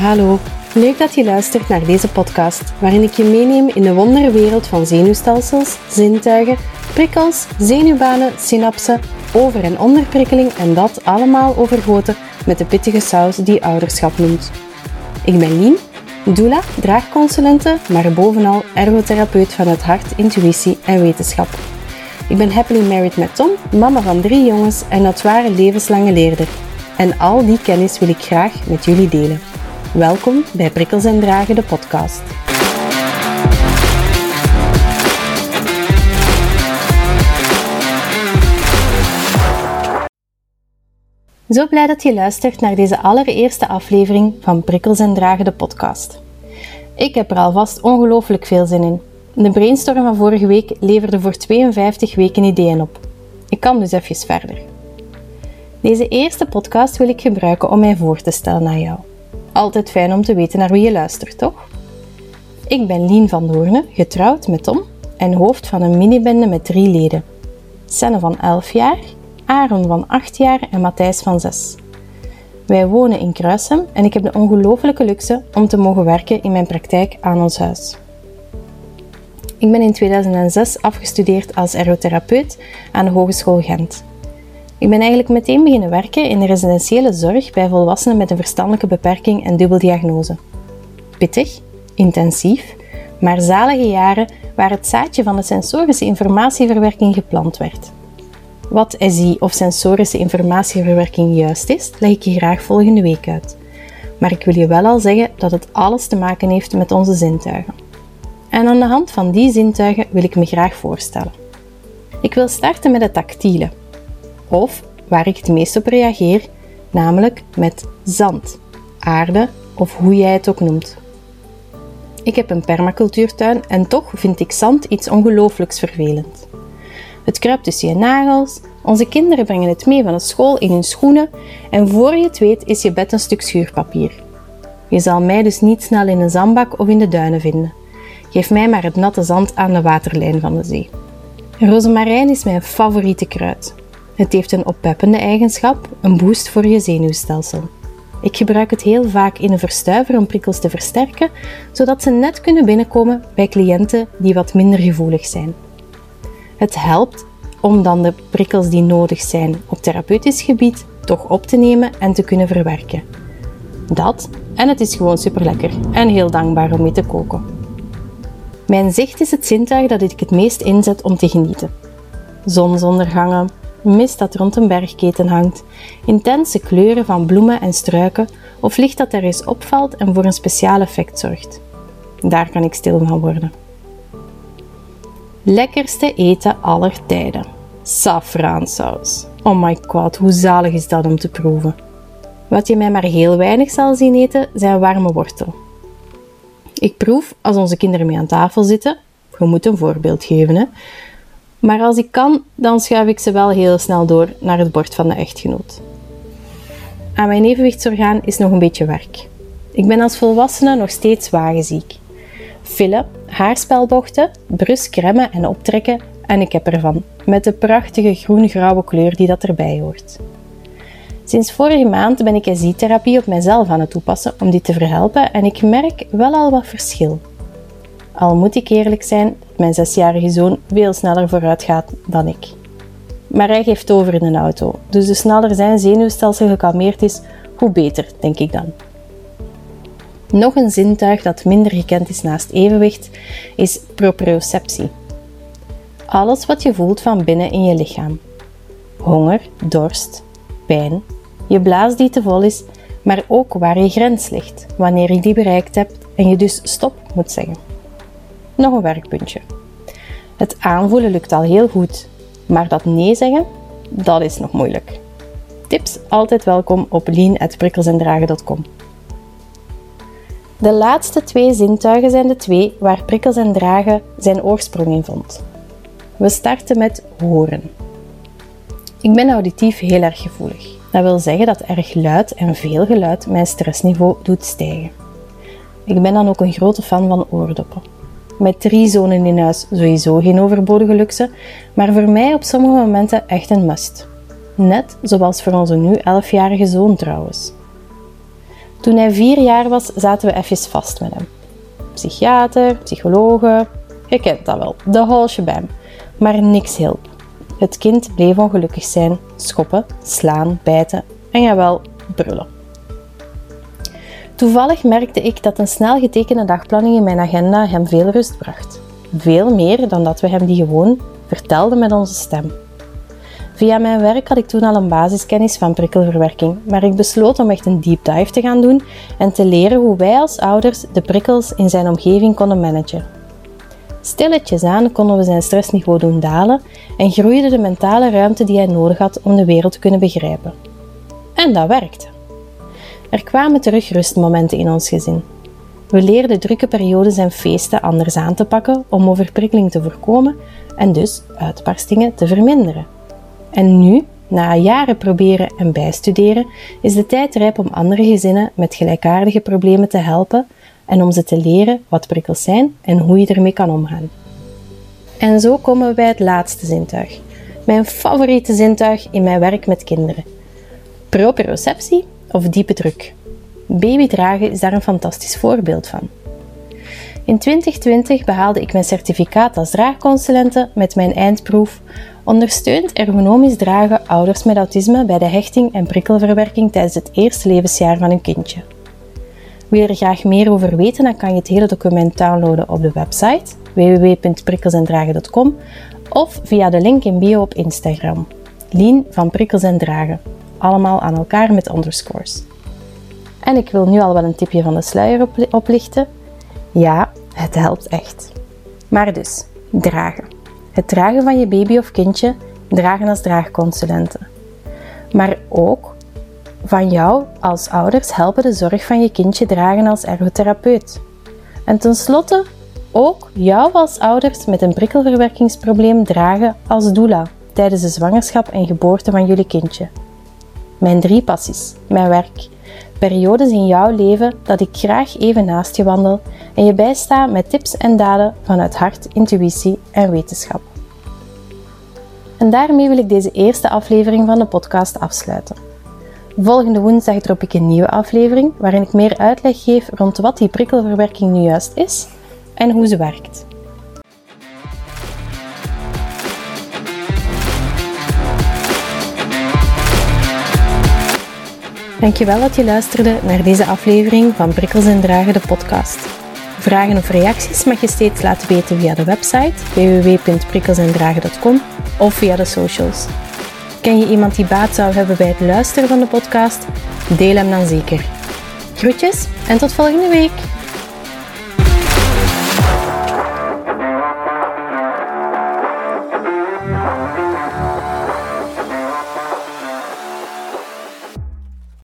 Hallo, leuk dat je luistert naar deze podcast, waarin ik je meeneem in de wonderwereld van zenuwstelsels, zintuigen, prikkels, zenuwbanen, synapsen, over- en onderprikkeling en dat allemaal overgoten met de pittige saus die ouderschap noemt. Ik ben Lien, doula, draagconsulente, maar bovenal ergotherapeut van het hart, intuïtie en wetenschap. Ik ben happily married met Tom, mama van drie jongens en dat ware levenslange leerder. En al die kennis wil ik graag met jullie delen. Welkom bij Prikkels en Dragen, de podcast. Zo blij dat je luistert naar deze allereerste aflevering van Prikkels en Dragen, de podcast. Ik heb er alvast ongelooflijk veel zin in. De brainstorm van vorige week leverde voor 52 weken ideeën op. Ik kan dus even verder. Deze eerste podcast wil ik gebruiken om mij voor te stellen aan jou. Altijd fijn om te weten naar wie je luistert, toch? Ik ben Lien van Doorne, getrouwd met Tom en hoofd van een minibende met drie leden. Senne van 11 jaar, Aaron van 8 jaar en Matthijs van 6. Wij wonen in Kruisem en ik heb de ongelofelijke luxe om te mogen werken in mijn praktijk aan ons huis. Ik ben in 2006 afgestudeerd als ergotherapeut aan de Hogeschool Gent. Ik ben eigenlijk meteen beginnen werken in de residentiële zorg bij volwassenen met een verstandelijke beperking en dubbeldiagnose. Pittig, intensief, maar zalige jaren waar het zaadje van de sensorische informatieverwerking geplant werd. Wat SI of sensorische informatieverwerking juist is, leg ik je graag volgende week uit. Maar ik wil je wel al zeggen dat het alles te maken heeft met onze zintuigen. En aan de hand van die zintuigen wil ik me graag voorstellen. Ik wil starten met het tactiele, of waar ik het meest op reageer, namelijk met zand, aarde of hoe jij het ook noemt. Ik heb een permacultuurtuin en toch vind ik zand iets ongelooflijks vervelend. Het kruipt tussen je nagels, onze kinderen brengen het mee van de school in hun schoenen en voor je het weet is je bed een stuk schuurpapier. Je zal mij dus niet snel in een zandbak of in de duinen vinden. Geef mij maar het natte zand aan de waterlijn van de zee. Rozemarijn is mijn favoriete kruid. Het heeft een oppeppende eigenschap, een boost voor je zenuwstelsel. Ik gebruik het heel vaak in een verstuiver om prikkels te versterken, zodat ze net kunnen binnenkomen bij cliënten die wat minder gevoelig zijn. Het helpt om dan de prikkels die nodig zijn op therapeutisch gebied toch op te nemen en te kunnen verwerken. Dat en het is gewoon super lekker en heel dankbaar om mee te koken. Mijn zicht is het zintuig dat ik het meest inzet om te genieten. Zonsondergangen, mist dat rond een bergketen hangt, intense kleuren van bloemen en struiken of licht dat er eens opvalt en voor een speciaal effect zorgt. Daar kan ik stil van worden. Lekkerste eten aller tijden. Safraansaus. Oh my god, hoe zalig is dat om te proeven. Wat je mij maar heel weinig zal zien eten, zijn warme wortel. Ik proef als onze kinderen mee aan tafel zitten. Je moet een voorbeeld geven, hè. Maar als ik kan, dan schuif ik ze wel heel snel door naar het bord van de echtgenoot. Aan mijn evenwichtsorgaan is nog een beetje werk. Ik ben als volwassene nog steeds wagenziek. Fillen, haarspelbochten, brus cremmen en optrekken en ik heb ervan, met de prachtige groen-grauwe kleur die dat erbij hoort. Sinds vorige maand ben ik SI-therapie op mijzelf aan het toepassen om dit te verhelpen en ik merk wel al wat verschil. Al moet ik eerlijk zijn mijn zesjarige zoon veel sneller vooruit gaat dan ik. Maar hij geeft over in een auto, dus de sneller zijn zenuwstelsel gekalmeerd is, hoe beter, denk ik dan. Nog een zintuig dat minder gekend is naast evenwicht is proprioceptie. Alles wat je voelt van binnen in je lichaam. Honger, dorst, pijn, je blaas die te vol is, maar ook waar je grens ligt, wanneer je die bereikt hebt en je dus stop moet zeggen. Nog een werkpuntje. Het aanvoelen lukt al heel goed, maar dat nee zeggen, dat is nog moeilijk. Tips altijd welkom op lean.prikkelsendragen.com. De laatste twee zintuigen zijn de twee waar prikkels en dragen zijn oorsprong in vond. We starten met horen. Ik ben auditief heel erg gevoelig. Dat wil zeggen dat erg luid en veel geluid mijn stressniveau doet stijgen. Ik ben dan ook een grote fan van oordoppen. Met drie zonen in huis sowieso geen overbodige luxe, maar voor mij op sommige momenten echt een must. Net zoals voor onze nu 11-jarige zoon trouwens. Toen hij vier jaar was, zaten we even vast met hem. Psychiater, psychologen, je kent dat wel, de whole shebang. Maar niks hielp. Het kind bleef ongelukkig zijn, schoppen, slaan, bijten en jawel, brullen. Toevallig merkte ik dat een snel getekende dagplanning in mijn agenda hem veel rust bracht. Veel meer dan dat we hem die gewoon vertelden met onze stem. Via mijn werk had ik toen al een basiskennis van prikkelverwerking, maar ik besloot om echt een deep dive te gaan doen en te leren hoe wij als ouders de prikkels in zijn omgeving konden managen. Stilletjes aan konden we zijn stressniveau doen dalen en groeide de mentale ruimte die hij nodig had om de wereld te kunnen begrijpen. En dat werkte. Er kwamen terug rustmomenten in ons gezin. We leerden drukke periodes en feesten anders aan te pakken om overprikkeling te voorkomen en dus uitbarstingen te verminderen. En nu, na jaren proberen en bijstuderen, is de tijd rijp om andere gezinnen met gelijkaardige problemen te helpen en om ze te leren wat prikkels zijn en hoe je ermee kan omgaan. En zo komen we bij het laatste zintuig, mijn favoriete zintuig in mijn werk met kinderen. Proprioceptie of diepe druk. Babydragen is daar een fantastisch voorbeeld van. In 2020 behaalde ik mijn certificaat als draagconsulente met mijn eindproef Ondersteunt ergonomisch dragen ouders met autisme bij de hechting en prikkelverwerking tijdens het eerste levensjaar van hun kindje. Wil je er graag meer over weten, dan kan je het hele document downloaden op de website www.prikkelsendragen.com of via de link in bio op Instagram. Lien van Prikkels en Dragen. Allemaal aan elkaar met underscores. En ik wil nu al wel een tipje van de sluier oplichten. Ja, het helpt echt. Maar dus, dragen. Het dragen van je baby of kindje dragen als draagconsulenten. Maar ook van jou als ouders helpen de zorg van je kindje dragen als ergotherapeut. En tenslotte ook jou als ouders met een prikkelverwerkingsprobleem dragen als doula tijdens de zwangerschap en geboorte van jullie kindje. Mijn drie passies, mijn werk, periodes in jouw leven dat ik graag even naast je wandel en je bijsta met tips en daden vanuit hart, intuïtie en wetenschap. En daarmee wil ik deze eerste aflevering van de podcast afsluiten. Volgende woensdag drop ik een nieuwe aflevering waarin ik meer uitleg geef rond wat die prikkelverwerking nu juist is en hoe ze werkt. Dankjewel dat je luisterde naar deze aflevering van Prikkels en Dragen, de podcast. Vragen of reacties mag je steeds laten weten via de website www.prikkelsendragen.com of via de socials. Ken je iemand die baat zou hebben bij het luisteren van de podcast? Deel hem dan zeker. Groetjes en tot volgende week!